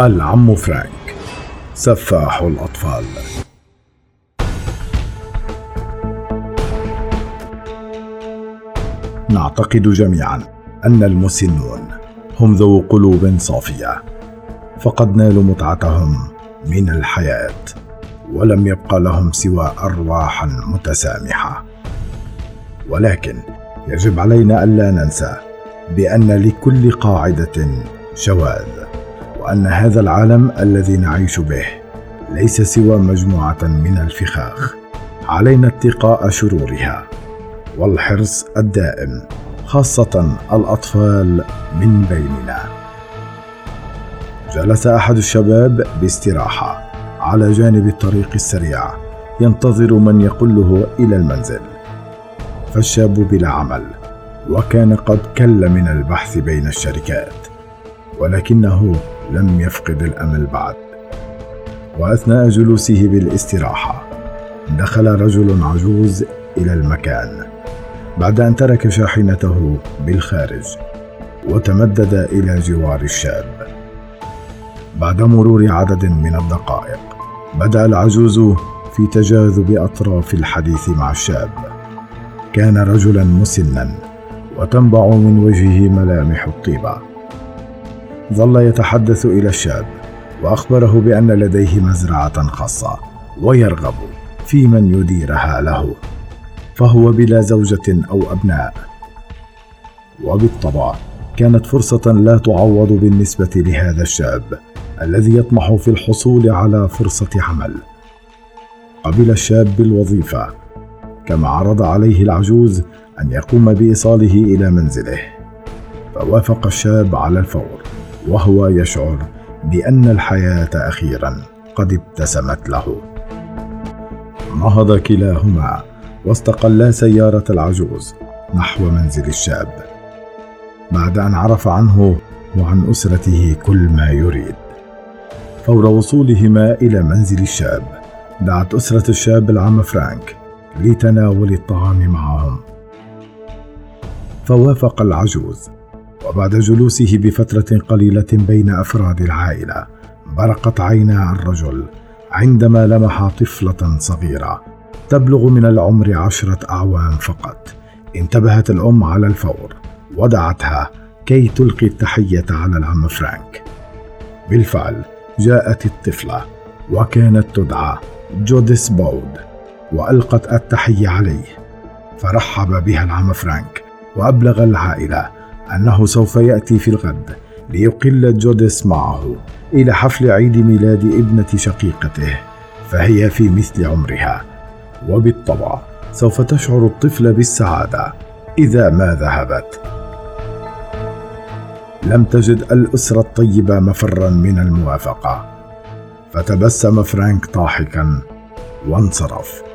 العم فرانك سفاح الأطفال. نعتقد جميعا أن المسنون هم ذو قلوب صافية فقد نالوا متعتهم من الحياة ولم يبق لهم سوى أرواحا متسامحة. ولكن يجب علينا ألا ننسى بأن لكل قاعدة شواذ. وان هذا العالم الذي نعيش به ليس سوى مجموعة من الفخاخ. علينا اتقاء شرورها والحرص الدائم خاصة الأطفال من بيننا. جلس أحد الشباب باستراحة على جانب الطريق السريع ينتظر من يقله إلى المنزل. فالشاب بلا عمل وكان قد كل من البحث بين الشركات ولكنه لم يفقد الأمل بعد. وأثناء جلوسه بالاستراحة دخل رجل عجوز إلى المكان بعد أن ترك شاحنته بالخارج وتمدد إلى جوار الشاب. بعد مرور عدد من الدقائق بدأ العجوز في تجاذب أطراف الحديث مع الشاب. كان رجلا مسنا وتنبع من وجهه ملامح الطيبة. ظل يتحدث إلى الشاب وأخبره بأن لديه مزرعة خاصة ويرغب في من يديرها له فهو بلا زوجة أو أبناء. وبالطبع كانت فرصة لا تعوض بالنسبة لهذا الشاب الذي يطمح في الحصول على فرصة عمل. قبل الشاب بالوظيفه كما عرض عليه العجوز أن يقوم بإيصاله إلى منزله. فوافق الشاب على الفور. وهو يشعر بأن الحياة أخيرا قد ابتسمت له. نهض كلاهما واستقلا سيارة العجوز نحو منزل الشاب. بعد أن عرف عنه وعن أسرته كل ما يريد. فور وصولهما إلى منزل الشاب دعت أسرة الشاب العم فرانك لتناول الطعام معهم. فوافق العجوز. وبعد جلوسه بفترة قليلة بين أفراد العائلة برقت عينا الرجل عندما لمح طفلة صغيرة تبلغ من العمر عشرة أعوام فقط. انتبهت الأم على الفور ودعتها كي تلقي التحية على العم فرانك. بالفعل جاءت الطفلة وكانت تدعى جوديس بود وألقت التحية عليه. فرحب بها العم فرانك وأبلغ العائلة أنه سوف يأتي في الغد ليقل جوديس معه إلى حفل عيد ميلاد ابنة شقيقته فهي في مثل عمرها. وبالطبع سوف تشعر الطفلة بالسعادة إذا ما ذهبت. لم تجد الأسرة الطيبة مفرا من الموافقة. فتبسم فرانك ضاحكا وانصرف.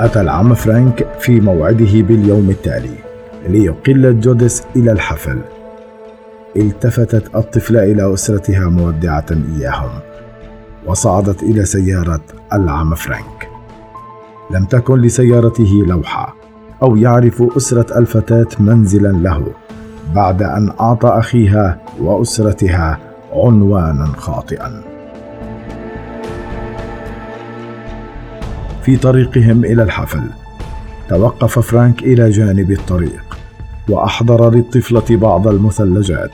أتى العم فرانك في موعده باليوم التالي ليقل جوديس إلى الحفل. التفتت الطفلة إلى أسرتها مودعة إياهم وصعدت إلى سيارة العم فرانك. لم تكن لسيارته لوحة أو يعرف أسرة الفتاة منزلا له بعد أن أعطى أخيها وأسرتها عنوانا خاطئا. في طريقهم إلى الحفل. توقف فرانك إلى جانب الطريق وأحضر للطفلة بعض المثلجات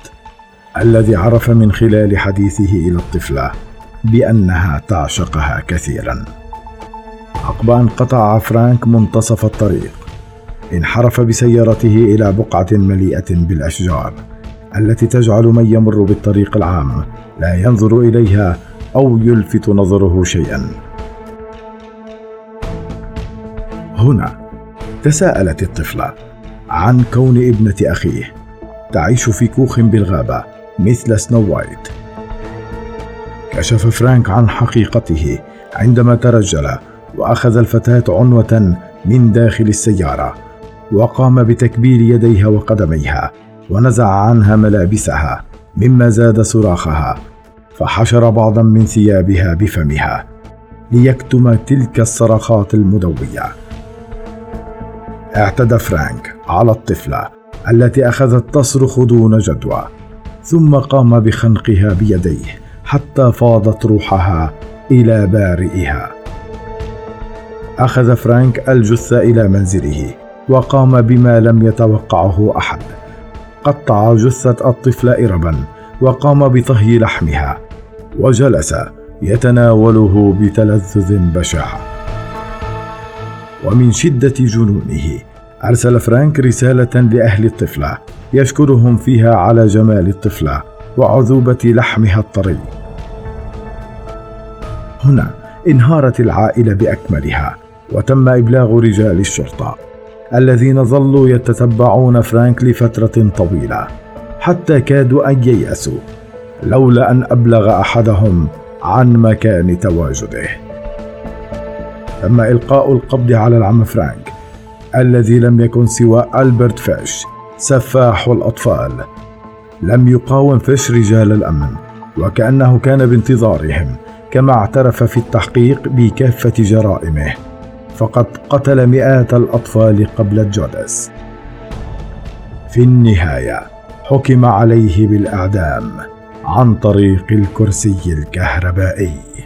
الذي عرف من خلال حديثه إلى الطفلة بأنها تعشقها كثيرا. عقب أن قطع فرانك منتصف الطريق انحرف بسيارته إلى بقعة مليئة بالأشجار التي تجعل من يمر بالطريق العام لا ينظر إليها أو يلفت نظره شيئا. هنا. تساءلت الطفلة عن كون ابنة أخيه تعيش في كوخ بالغابة مثل سنو وايت. كشف فرانك عن حقيقته عندما ترجل وأخذ الفتاة عنوة من داخل السيارة وقام بتكبيل يديها وقدميها ونزع عنها ملابسها مما زاد صراخها فحشر بعضا من ثيابها بفمها ليكتم تلك الصرخات المدوية. اعتدى فرانك على الطفلة التي أخذت تصرخ دون جدوى ثم قام بخنقها بيديه حتى فاضت روحها إلى بارئها. أخذ فرانك الجثة إلى منزله وقام بما لم يتوقعه أحد. قطع جثة الطفل اربا وقام بطهي لحمها وجلس يتناوله بتلذذ بشع. ومن شدة جنونه أرسل فرانك رسالة لأهل الطفلة يشكرهم فيها على جمال الطفلة وعذوبة لحمها الطري. هنا انهارت العائلة بأكملها وتم إبلاغ رجال الشرطة الذين ظلوا يتتبعون فرانك لفترة طويلة حتى كادوا أن ييأسوا لولا أن أبلغ أحدهم عن مكان تواجده. تم إلقاء القبض على العم فرانك الذي لم يكن سوى ألبرت فيش سفاح الأطفال لم يقاوم فيش رجال الأمن وكأنه كان بانتظارهم كما اعترف في التحقيق بكافة جرائمه فقد قتل مئات الأطفال قبل الجودس في النهاية حكم عليه بالإعدام عن طريق الكرسي الكهربائي.